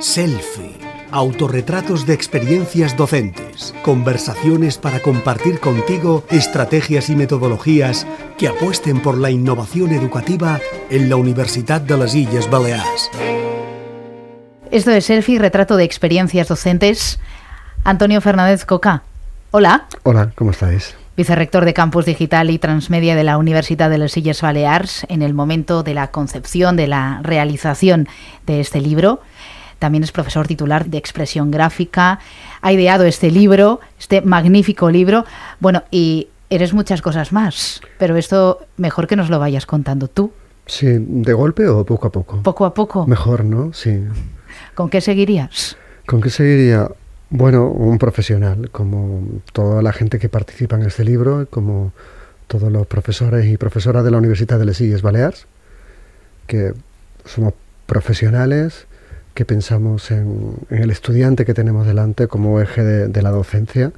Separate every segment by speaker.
Speaker 1: Selfie. Autorretratos de experiencias docentes. Conversaciones para compartir contigo estrategias y metodologías que apuesten por la innovación educativa en la Universidad de las Islas Baleares.
Speaker 2: Esto es Selfie, retrato de experiencias docentes. Antonio Fernández Coca. Hola.
Speaker 3: Hola, ¿cómo estáis?
Speaker 2: Vicerrector de Campus Digital y Transmedia de la Universidad de las Illes Baleares, en el momento de la concepción, de la realización de este libro. También es profesor titular de expresión gráfica. Ha ideado este libro, este magnífico libro. Bueno, y eres muchas cosas más, pero esto mejor que nos lo vayas contando tú.
Speaker 3: Sí, ¿de golpe o poco a poco?
Speaker 2: Poco a poco.
Speaker 3: Mejor, ¿no? Sí.
Speaker 2: ¿Con qué seguirías?
Speaker 3: ¿Con qué seguiría? Bueno, un profesional, como toda la gente que participa en este libro, como todos los profesores y profesoras de la Universidad de Les Illes Baleares, que somos profesionales, que pensamos en, el estudiante que tenemos delante como eje de, la docencia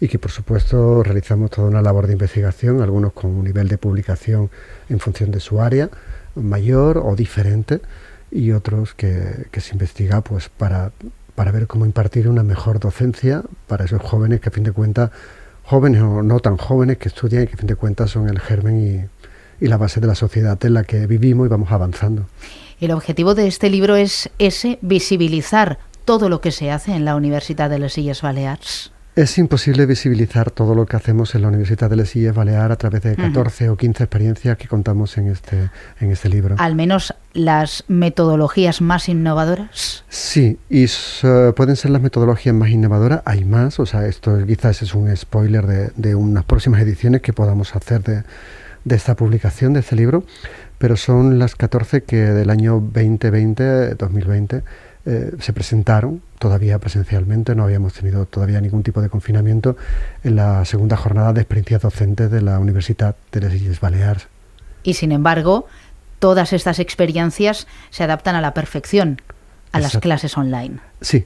Speaker 3: y que por supuesto realizamos toda una labor de investigación, algunos con un nivel de publicación en función de su área, mayor o diferente, y otros que, que se investiga pues para para ver cómo impartir una mejor docencia para esos jóvenes que a fin de cuentas, jóvenes o no tan jóvenes que estudian y que a fin de cuentas son el germen y, la base de la sociedad en la que vivimos y vamos avanzando.
Speaker 2: El objetivo de este libro es ese, visibilizar todo lo que se hace en la Universidad de las Illes Baleares.
Speaker 3: Es imposible visibilizar todo lo que hacemos en la Universidad de Les Illes Balear a través de 14 o 15 experiencias que contamos en este, en este libro.
Speaker 2: Al menos las metodologías más innovadoras.
Speaker 3: Sí, y pueden ser las metodologías más innovadoras. Hay más, o sea, esto quizás es un spoiler de, de unas próximas ediciones que podamos hacer de, de esta publicación, de este libro, pero son las 14 que del año 2020, 2020, eh, se presentaron todavía presencialmente, no habíamos tenido todavía ningún tipo de confinamiento en la segunda jornada de experiencias docentes de la Universidad de las Islas Baleares.
Speaker 2: Y sin embargo, todas estas experiencias se adaptan a la perfección a las clases online.
Speaker 3: Sí,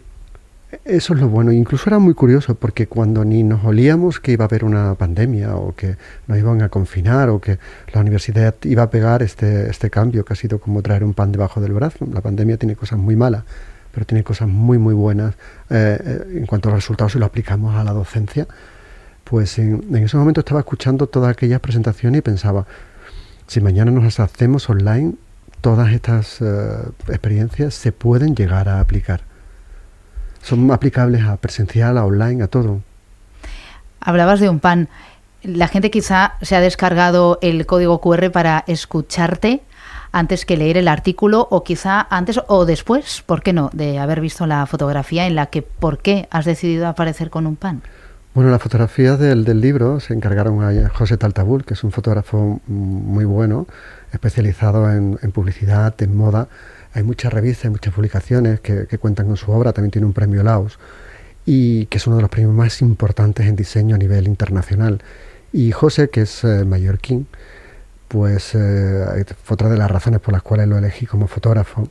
Speaker 3: eso es lo bueno. Incluso era muy curioso porque cuando ni nos olíamos que iba a haber una pandemia o que nos iban a confinar o que la universidad iba a pegar este, este cambio que ha sido como traer un pan debajo del brazo. La pandemia tiene cosas muy malas pero tiene cosas muy, muy buenas eh, eh, en cuanto a los resultados si lo aplicamos a la docencia. Pues en, ese momento estaba escuchando todas aquellas presentaciones y pensaba, si mañana nos hacemos online, todas estas eh, experiencias se pueden llegar a aplicar. Son aplicables a presencial, a online, a todo.
Speaker 2: Hablabas de un pan. La gente quizá se ha descargado el código QR para escucharte antes que leer el artículo o quizá antes o después, ¿por qué no?, de haber visto la fotografía en la que, ¿por qué has decidido aparecer con un pan?
Speaker 3: Bueno, la fotografía del, del libro se encargaron a José Taltabul, que es un fotógrafo muy bueno, especializado en, publicidad, en moda. Hay muchas revistas, muchas publicaciones que, cuentan con su obra, también tiene un premio Laos, y que es uno de los premios más importantes en diseño a nivel internacional. Y José, que es eh, mallorquín, pues eh, otra de las razones por las cuales lo elegí como fotógrafo,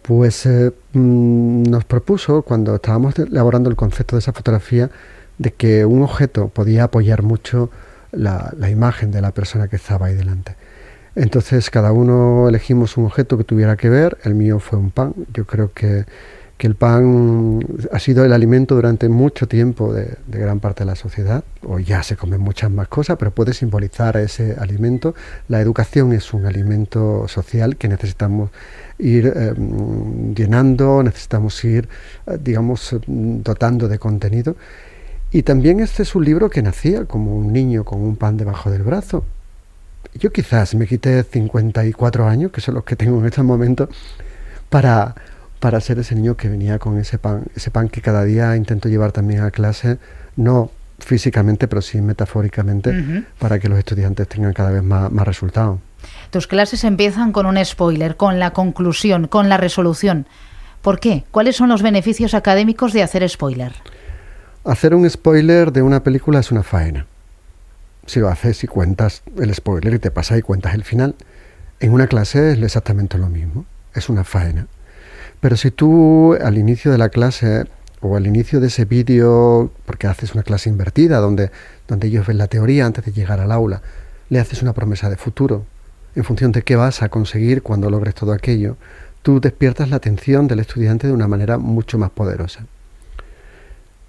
Speaker 3: pues eh, mm, nos propuso, cuando estábamos elaborando el concepto de esa fotografía, de que un objeto podía apoyar mucho la, la imagen de la persona que estaba ahí delante. Entonces cada uno elegimos un objeto que tuviera que ver, el mío fue un pan, yo creo que que el pan ha sido el alimento durante mucho tiempo de, gran parte de la sociedad, o ya se comen muchas más cosas, pero puede simbolizar ese alimento. La educación es un alimento social que necesitamos ir eh, llenando, necesitamos ir, eh, digamos, dotando de contenido. Y también este es un libro que nacía como un niño con un pan debajo del brazo. Yo quizás me quité 54 años, que son los que tengo en este momento, para para ser ese niño que venía con ese pan, ese pan que cada día intento llevar también a clase, no físicamente, pero sí metafóricamente, para que los estudiantes tengan cada vez más, más resultados.
Speaker 2: Tus clases empiezan con un spoiler, con la conclusión, con la resolución. ¿Por qué? ¿Cuáles son los beneficios académicos de hacer spoiler?
Speaker 3: Hacer un spoiler de una película es una faena. Si lo haces y cuentas el spoiler y te pasa y cuentas el final, en una clase es exactamente lo mismo. Es una faena. Pero si tú al inicio de la clase o al inicio de ese vídeo, porque haces una clase invertida, donde, donde ellos ven la teoría antes de llegar al aula, le haces una promesa de futuro, en función de qué vas a conseguir cuando logres todo aquello, tú despiertas la atención del estudiante de una manera mucho más poderosa.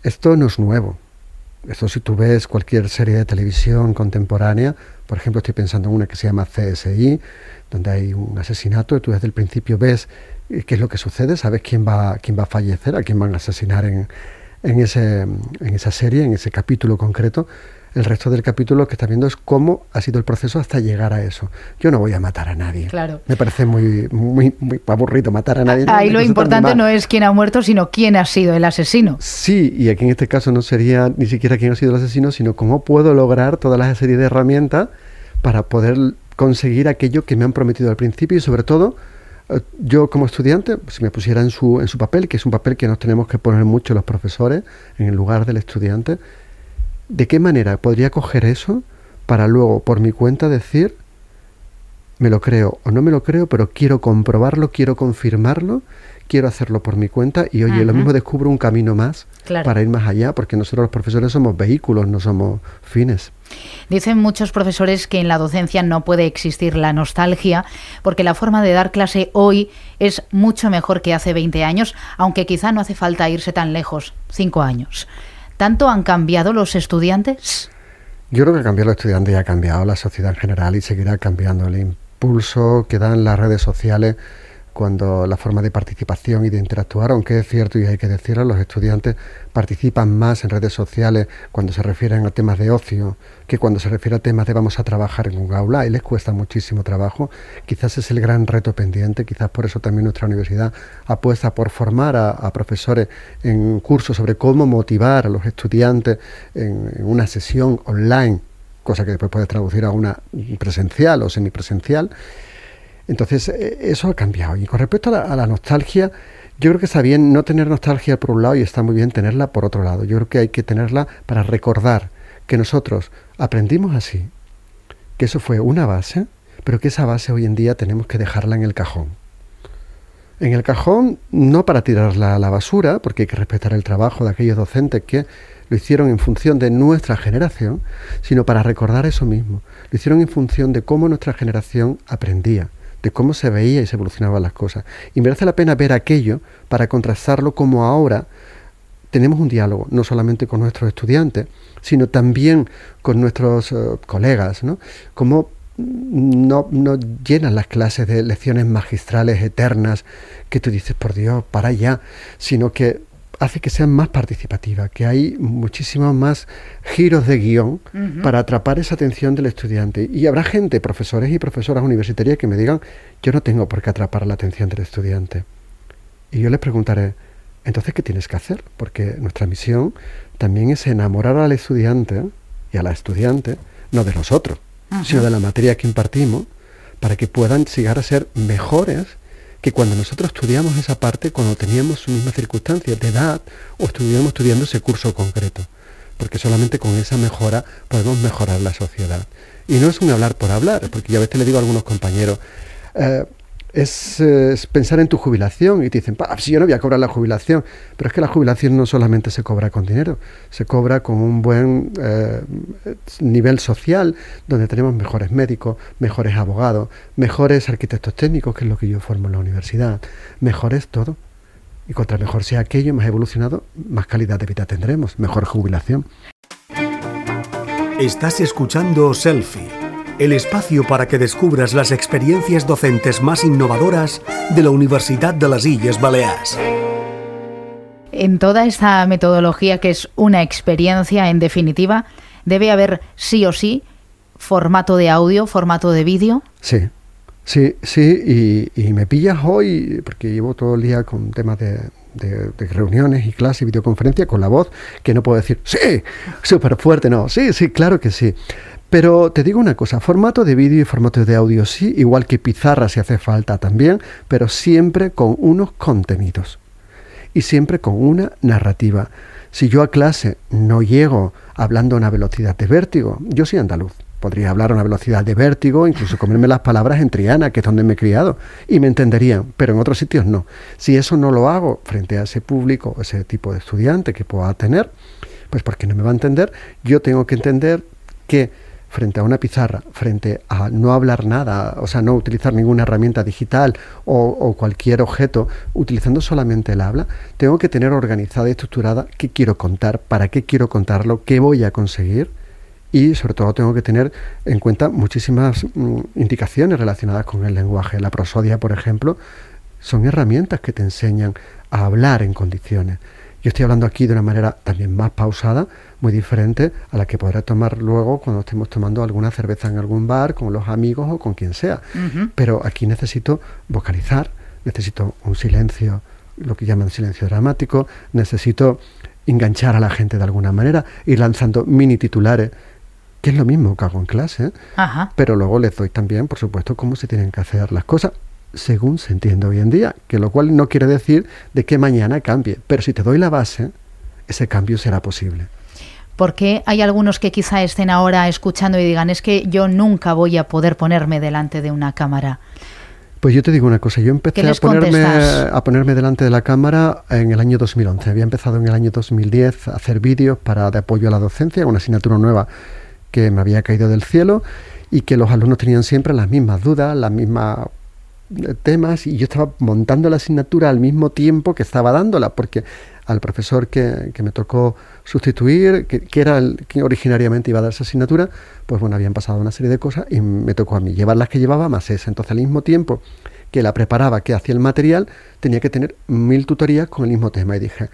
Speaker 3: Esto no es nuevo. Esto si tú ves cualquier serie de televisión contemporánea, por ejemplo estoy pensando en una que se llama CSI, donde hay un asesinato y tú desde el principio ves eh, qué es lo que sucede, sabes quién va, quién va a fallecer, a quién van a asesinar en, en, ese, en esa serie, en ese capítulo concreto, el resto del capítulo lo que está viendo es cómo ha sido el proceso hasta llegar a eso. Yo no voy a matar a nadie.
Speaker 2: Claro.
Speaker 3: Me parece muy, muy, muy aburrido matar a nadie.
Speaker 2: Ahí lo importante no es quién ha muerto, sino quién ha sido el asesino.
Speaker 3: Sí, y aquí en este caso no sería ni siquiera quién ha sido el asesino, sino cómo puedo lograr toda la serie de herramientas para poder conseguir aquello que me han prometido al principio y sobre todo yo como estudiante, si me pusiera en su, en su papel, que es un papel que nos tenemos que poner mucho los profesores en el lugar del estudiante, ¿de qué manera podría coger eso para luego por mi cuenta decir, me lo creo o no me lo creo, pero quiero comprobarlo, quiero confirmarlo, quiero hacerlo por mi cuenta y oye, lo mismo descubro un camino más para ir más allá, porque nosotros los profesores somos vehículos, no somos fines.
Speaker 2: Dicen muchos profesores que en la docencia no puede existir la nostalgia, porque la forma de dar clase hoy es mucho mejor que hace 20 años, aunque quizá no hace falta irse tan lejos, 5 años. ¿Tanto han cambiado los estudiantes?
Speaker 3: Yo creo que ha cambiado los estudiantes y ha cambiado la sociedad en general y seguirá cambiando. El impulso que dan las redes sociales cuando la forma de participación y de interactuar, aunque es cierto y hay que decirlo, los estudiantes participan más en redes sociales cuando se refieren a temas de ocio que cuando se refiere a temas de vamos a trabajar en un aula y les cuesta muchísimo trabajo. Quizás es el gran reto pendiente, quizás por eso también nuestra universidad apuesta por formar a, profesores en cursos sobre cómo motivar a los estudiantes en, en una sesión online, cosa que después puede traducir a una presencial o semipresencial entonces, eh, eso ha cambiado. Y con respecto a la, nostalgia, yo creo que está bien no tener nostalgia por un lado y está muy bien tenerla por otro lado. Yo creo que hay que tenerla para recordar que nosotros aprendimos así, que eso fue una base, pero que esa base hoy en día tenemos que dejarla en el cajón. En el cajón, no para tirarla a la basura, porque hay que respetar el trabajo de aquellos docentes que lo hicieron en función de nuestra generación, sino para recordar eso mismo. Lo hicieron en función de cómo nuestra generación aprendía de cómo se veía y se evolucionaban las cosas. Y merece la pena ver aquello para contrastarlo como ahora tenemos un diálogo, no solamente con nuestros estudiantes, sino también con nuestros eh, colegas, ¿no? Cómo no, no, llenan las clases de lecciones magistrales eternas que tú dices, por Dios, para allá, sino que hace que sean más participativas, que hay muchísimos más giros de guion para atrapar esa atención del estudiante. Y habrá gente, profesores y profesoras universitarias, que me digan, yo no tengo por qué atrapar la atención del estudiante. Y yo les preguntaré, entonces, ¿qué tienes que hacer? Porque nuestra misión también es enamorar al estudiante y a la estudiante, no de nosotros, sino de la materia que impartimos, para que puedan llegar a ser mejores que cuando nosotros estudiamos esa parte, cuando teníamos su misma circunstancia de edad o estuviéramos estudiando ese curso concreto, porque solamente con esa mejora podemos mejorar la sociedad. Y no es un hablar por hablar, porque yo a veces le digo a algunos compañeros, eh, es, pensar en tu jubilación y te dicen, si yo no voy a cobrar la jubilación, pero es que la jubilación no solamente se cobra con dinero, se cobra con un buen eh, nivel social, donde tenemos mejores médicos, mejores abogados, mejores arquitectos técnicos, que es lo que yo formo en la universidad, mejores todo. Y contra mejor sea aquello, más evolucionado, más calidad de vida tendremos, mejor jubilación.
Speaker 1: Estás escuchando Selfie el espacio para que descubras las experiencias docentes más innovadoras de la Universidad de las Islas Baleares.
Speaker 2: En toda esta metodología, que es una experiencia en definitiva, debe haber sí o sí formato de audio, formato de vídeo.
Speaker 3: Sí, sí, sí, y, me pillas hoy, porque llevo todo el día con temas de, de, reuniones y clases y videoconferencias con la voz que no puedo decir, sí, súper fuerte, no, sí, sí, claro que sí. Pero te digo una cosa, formato de vídeo y formato de audio sí, igual que pizarra si hace falta también, pero siempre con unos contenidos y siempre con una narrativa. Si yo a clase no llego hablando a una velocidad de vértigo, yo soy andaluz, podría hablar a una velocidad de vértigo, incluso comerme las palabras en Triana, que es donde me he criado, y me entenderían, pero en otros sitios no. Si eso no lo hago frente a ese público, ese tipo de estudiante que pueda tener, pues porque no me va a entender, yo tengo que entender que frente a una pizarra, frente a no hablar nada, o sea, no utilizar ninguna herramienta digital o, cualquier objeto, utilizando solamente el habla, tengo que tener organizada y estructurada qué quiero contar, para qué quiero contarlo, qué voy a conseguir y sobre todo tengo que tener en cuenta muchísimas mm, indicaciones relacionadas con el lenguaje. La prosodia, por ejemplo, son herramientas que te enseñan a hablar en condiciones. Yo estoy hablando aquí de una manera también más pausada, muy diferente a la que podré tomar luego cuando estemos tomando alguna cerveza en algún bar con los amigos o con quien sea. Pero aquí necesito vocalizar, necesito un silencio, lo que llaman silencio dramático, necesito enganchar a la gente de alguna manera, ir lanzando mini titulares, que es lo mismo que hago en clase, pero luego les doy también, por supuesto, cómo se tienen que hacer las cosas según se entiende hoy en día, que lo cual no quiere decir de que mañana cambie, pero si te doy la base, ese cambio será posible.
Speaker 2: Porque hay algunos que quizá estén ahora escuchando y digan, es que yo nunca voy a poder ponerme delante de una cámara?
Speaker 3: Pues yo te digo una cosa, yo empecé a ponerme, a ponerme delante de la cámara en el año 2011. Había empezado en el año 2010 a hacer vídeos para de apoyo a la docencia, una asignatura nueva que me había caído del cielo y que los alumnos tenían siempre las mismas dudas, las mismas temas y yo estaba montando la asignatura al mismo tiempo que estaba dándola, porque al profesor que, me tocó sustituir, que, era el que originariamente iba a dar esa asignatura, pues bueno, habían pasado una serie de cosas y me tocó a mí llevar las que llevaba más esa. Entonces al mismo tiempo que la preparaba, que hacía el material, tenía que tener mil tutorías con el mismo tema y dije,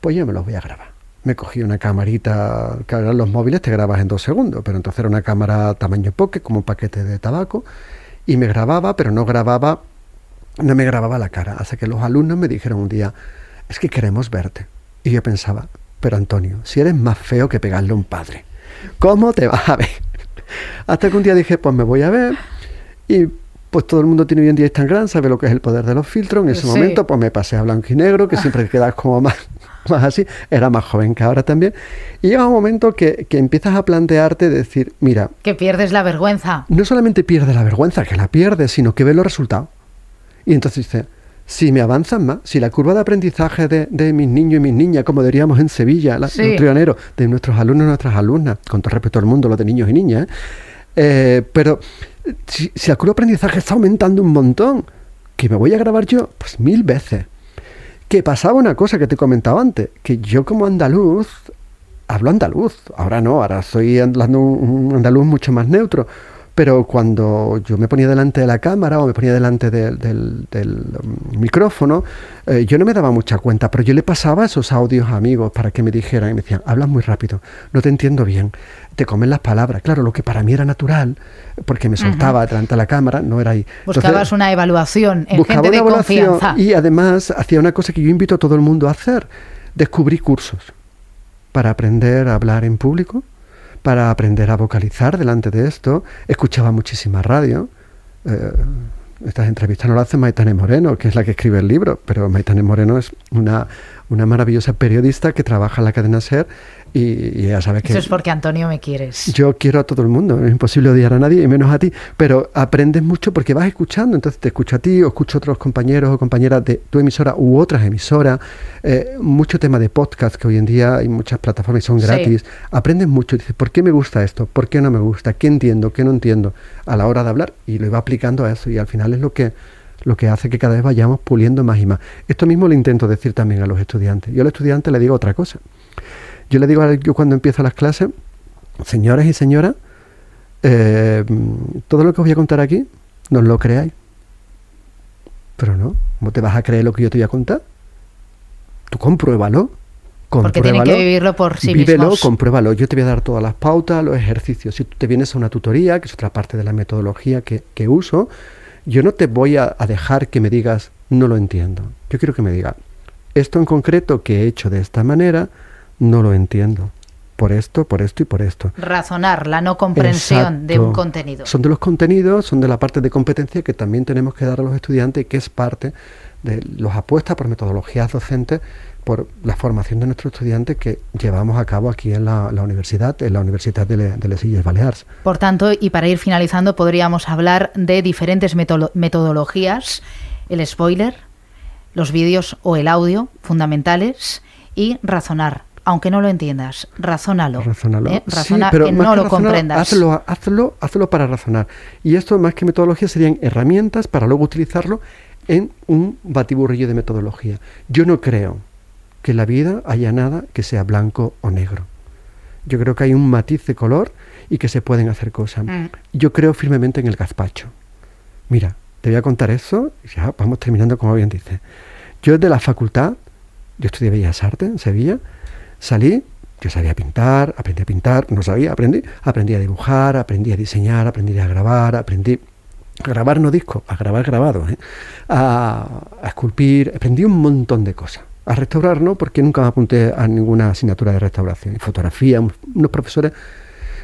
Speaker 3: pues yo me los voy a grabar. Me cogí una camarita, que eran los móviles te grabas en dos segundos, pero entonces era una cámara tamaño poke, como un paquete de tabaco, y me grababa, pero no grababa, no me grababa la cara. Hasta que los alumnos me dijeron un día, es que queremos verte. Y yo pensaba, pero Antonio, si eres más feo que pegarle a un padre, ¿cómo te vas a ver? Hasta que un día dije, pues me voy a ver y pues todo el mundo tiene hoy en día Instagram, sabe lo que es el poder de los filtros. En ese momento, pues me pasé a blanco y negro, que siempre quedas como más, más así. Era más joven que ahora también. Y llega un momento que, que empiezas a plantearte decir, mira...
Speaker 2: Que pierdes la vergüenza.
Speaker 3: No solamente pierdes la vergüenza, que la pierdes, sino que ves los resultados. Y entonces dices, si me avanzan más, si la curva de aprendizaje de, de mis niños y mis niñas, como diríamos en Sevilla, la, de nuestros alumnos y nuestras alumnas, con todo respeto al mundo, los de niños y niñas, ¿eh? Eh, pero si, si la curva de aprendizaje está aumentando un montón, que me voy a grabar yo, pues mil veces. Que pasaba una cosa que te comentaba antes, que yo como andaluz, hablo andaluz, ahora no, ahora un andaluz mucho más neutro, pero cuando yo me ponía delante de la cámara o me ponía delante del, um, micrófono, eh, yo no me daba mucha cuenta, pero yo le pasaba esos audios a amigos para que me dijeran y me decían, hablas muy rápido, no te entiendo bien, te comen las palabras. Claro, lo que para mí era natural, porque me soltaba delante de la cámara, no era ahí.
Speaker 2: Buscabas una evaluación en gente de confianza.
Speaker 3: Y además hacía una cosa que yo invito a todo el mundo a hacer, descubrí cursos para aprender a hablar en público, para aprender a vocalizar delante de esto. Escuchaba muchísima radio. Eh, estas entrevistas no las hace Maitane Moreno, que es la que escribe el libro, pero Maitane Moreno es una, una maravillosa periodista que trabaja en la cadena SER y, ya sabes que...
Speaker 2: Eso es porque Antonio me quieres.
Speaker 3: Yo quiero a todo el mundo, es imposible odiar a nadie y menos a ti, pero aprendes mucho porque vas escuchando, entonces te escucho a ti o escucho a otros compañeros o compañeras de tu emisora u otras emisoras, eh, mucho tema de podcast que hoy en día hay muchas plataformas y son gratis, aprendes mucho, dices, ¿por qué me gusta esto? ¿Por qué no me gusta? ¿Qué entiendo? ¿Qué no entiendo? A la hora de hablar y lo iba aplicando a eso y al final es lo que lo que hace que cada vez vayamos puliendo más y más. Esto mismo lo intento decir también a los estudiantes. Yo al estudiante le digo otra cosa. Yo le digo yo cuando empiezo las clases, señores y señoras, eh, todo lo que os voy a contar aquí, no lo creáis. Pero no, ¿cómo te vas a creer lo que yo te voy a contar? Tú compruébalo.
Speaker 2: Porque tiene que vivirlo por sí
Speaker 3: Vívelo, compruébalo. Yo te voy a dar todas las pautas, los ejercicios. Si tú te vienes a una tutoría, que es otra parte de la metodología que, que uso, yo no te voy a, a, dejar que me digas, no lo entiendo. Yo quiero que me digas, esto en concreto que he hecho de esta manera, no lo entiendo. Por esto, por esto y por esto.
Speaker 2: Razonar, la no comprensión de un contenido.
Speaker 3: Son de los contenidos, son de la parte de competencia que también tenemos que dar a los estudiantes y que es parte de los apuestas por metodologías docentes, por la formación de nuestros estudiantes que llevamos a cabo aquí en la, universidad, en la Universidad de, de Les Illes Baleares.
Speaker 2: Por tanto, y para ir finalizando, podríamos hablar de diferentes metodologías, el spoiler, los vídeos o el audio fundamentales y razonar aunque no lo entiendas, razónalo.
Speaker 3: Razónalo.
Speaker 2: ¿eh? Razona que no lo comprendas.
Speaker 3: Hazlo, hazlo, hazlo para razonar. Y esto, más que metodología, serían herramientas para luego utilizarlo en un batiburrillo de metodología. Yo no creo que en la vida haya nada que sea blanco o negro. Yo creo que hay un matiz de color y que se pueden hacer cosas. Mm. Yo creo firmemente en el gazpacho. Mira, te voy a contar eso y ya vamos terminando como bien dice. Yo de la facultad, yo estudié Bellas Artes en Sevilla, salí, yo sabía pintar, aprendí a pintar, no sabía, aprendí, aprendí a dibujar, aprendí a diseñar, aprendí a grabar, aprendí a grabar no disco, a grabar grabados, ¿eh? a, a esculpir, aprendí un montón de cosas. A restaurar no, porque nunca me apunté a ninguna asignatura de restauración. Y fotografía, unos profesores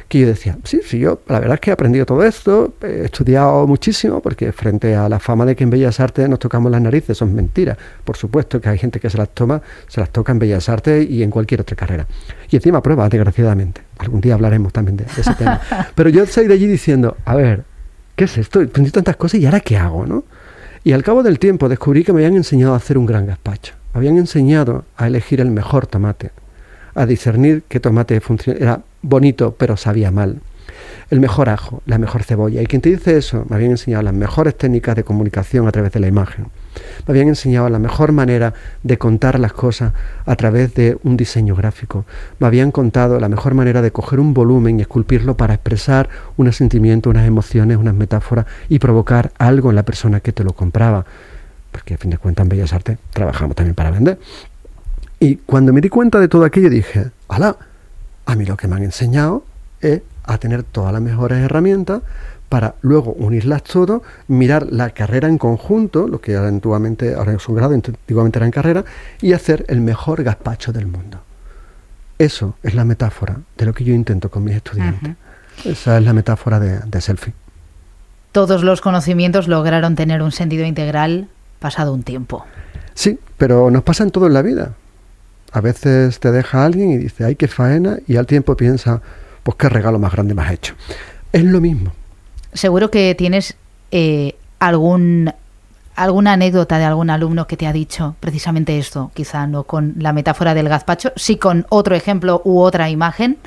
Speaker 3: que yo decía, sí, sí, yo la verdad es que he aprendido todo esto, he estudiado muchísimo, porque frente a la fama de que en Bellas Artes nos tocamos las narices, eso es mentira. Por supuesto que hay gente que se las toma, se las toca en Bellas Artes y en cualquier otra carrera. Y encima pruebas, desgraciadamente. Algún día hablaremos también de, ese tema. Pero yo salí de allí diciendo, a ver, ¿qué es esto? Aprendí tantas cosas y ahora qué hago, ¿no? Y al cabo del tiempo descubrí que me habían enseñado a hacer un gran gazpacho. Habían enseñado a elegir el mejor tomate, a discernir qué tomate era bonito pero sabía mal. El mejor ajo, la mejor cebolla. Y quien te dice eso, me habían enseñado las mejores técnicas de comunicación a través de la imagen. Me habían enseñado la mejor manera de contar las cosas a través de un diseño gráfico. Me habían contado la mejor manera de coger un volumen y esculpirlo para expresar un sentimiento, unas emociones, unas metáforas y provocar algo en la persona que te lo compraba. Porque a fin de cuentas en Bellas Artes trabajamos también para vender. Y cuando me di cuenta de todo aquello dije, ¡hala! A mí lo que me han enseñado es a tener todas las mejores herramientas para luego unirlas todo, mirar la carrera en conjunto, lo que antiguamente, ahora es un grado, antiguamente era en carrera, y hacer el mejor gazpacho del mundo. Eso es la metáfora de lo que yo intento con mis estudiantes. Esa es la metáfora de, de selfie.
Speaker 2: Todos los conocimientos lograron tener un sentido integral pasado un tiempo.
Speaker 3: Sí, pero nos pasa en todo en la vida. A veces te deja alguien y dice, ay, qué faena, y al tiempo piensa, pues qué regalo más grande me has hecho. Es lo mismo.
Speaker 2: Seguro que tienes eh, algún alguna anécdota de algún alumno que te ha dicho precisamente esto, quizá no con la metáfora del gazpacho, sí con otro ejemplo u otra imagen,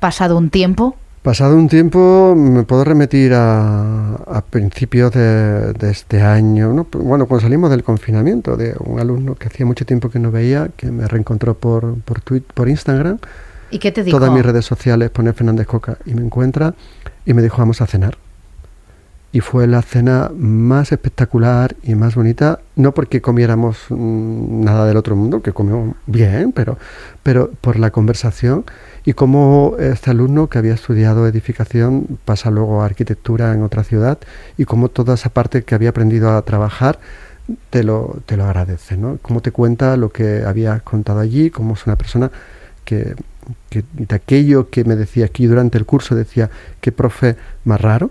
Speaker 2: pasado un tiempo.
Speaker 3: Pasado un tiempo me puedo remitir a, principios de, este año, bueno, cuando salimos del confinamiento, de un alumno que hacía mucho tiempo que no veía, que me reencontró por, por, por Instagram.
Speaker 2: ¿Y qué te dijo?
Speaker 3: Todas mis redes sociales pone Fernández Coca y me encuentra y me dijo vamos a cenar. Y fue la cena más espectacular y más bonita, no porque comiéramos mm, nada del otro mundo, que comimos bien, pero, pero por la conversación y cómo este alumno que había estudiado edificación pasa luego a arquitectura en otra ciudad y cómo toda esa parte que había aprendido a trabajar te lo, te lo agradece, ¿no? Cómo te cuenta lo que había contado allí, cómo es una persona que, de aquello que me decía aquí durante el curso, decía, qué profe más raro,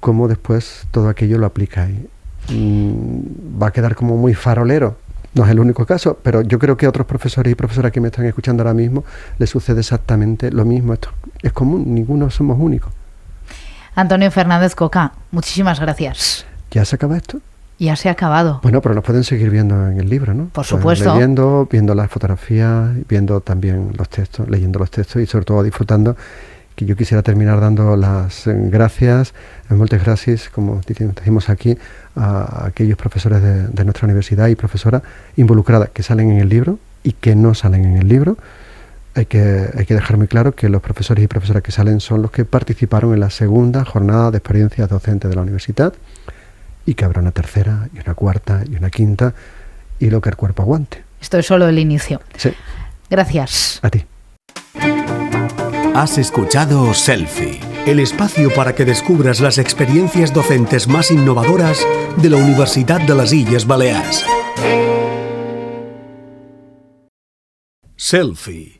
Speaker 3: cómo después todo aquello lo aplica ahí. Mm, va a quedar como muy farolero, no es el único caso, pero yo creo que a otros profesores y profesoras que me están escuchando ahora mismo les sucede exactamente lo mismo. Esto es común, ninguno somos únicos.
Speaker 2: Antonio Fernández Coca, muchísimas gracias.
Speaker 3: ¿Ya se acaba esto?
Speaker 2: Ya se ha acabado.
Speaker 3: Bueno, pero nos pueden seguir viendo en el libro, ¿no?
Speaker 2: Por supuesto.
Speaker 3: Leyendo, viendo las fotografías, viendo también los textos, leyendo los textos y sobre todo disfrutando que yo quisiera terminar dando las gracias, muchas gracias, como decimos aquí, a aquellos profesores de, nuestra universidad y profesoras involucradas que salen en el libro y que no salen en el libro. Hay que, hay que dejar muy claro que los profesores y profesoras que salen son los que participaron en la segunda jornada de experiencias docentes de la universidad y que habrá una tercera y una cuarta y una quinta y lo que el cuerpo aguante.
Speaker 2: Esto es solo el inicio.
Speaker 3: Sí.
Speaker 2: Gracias.
Speaker 3: A ti.
Speaker 1: Has escuchado Selfie, el espacio para que descubras las experiencias docentes más innovadoras de la Universidad de las Islas Baleares. Selfie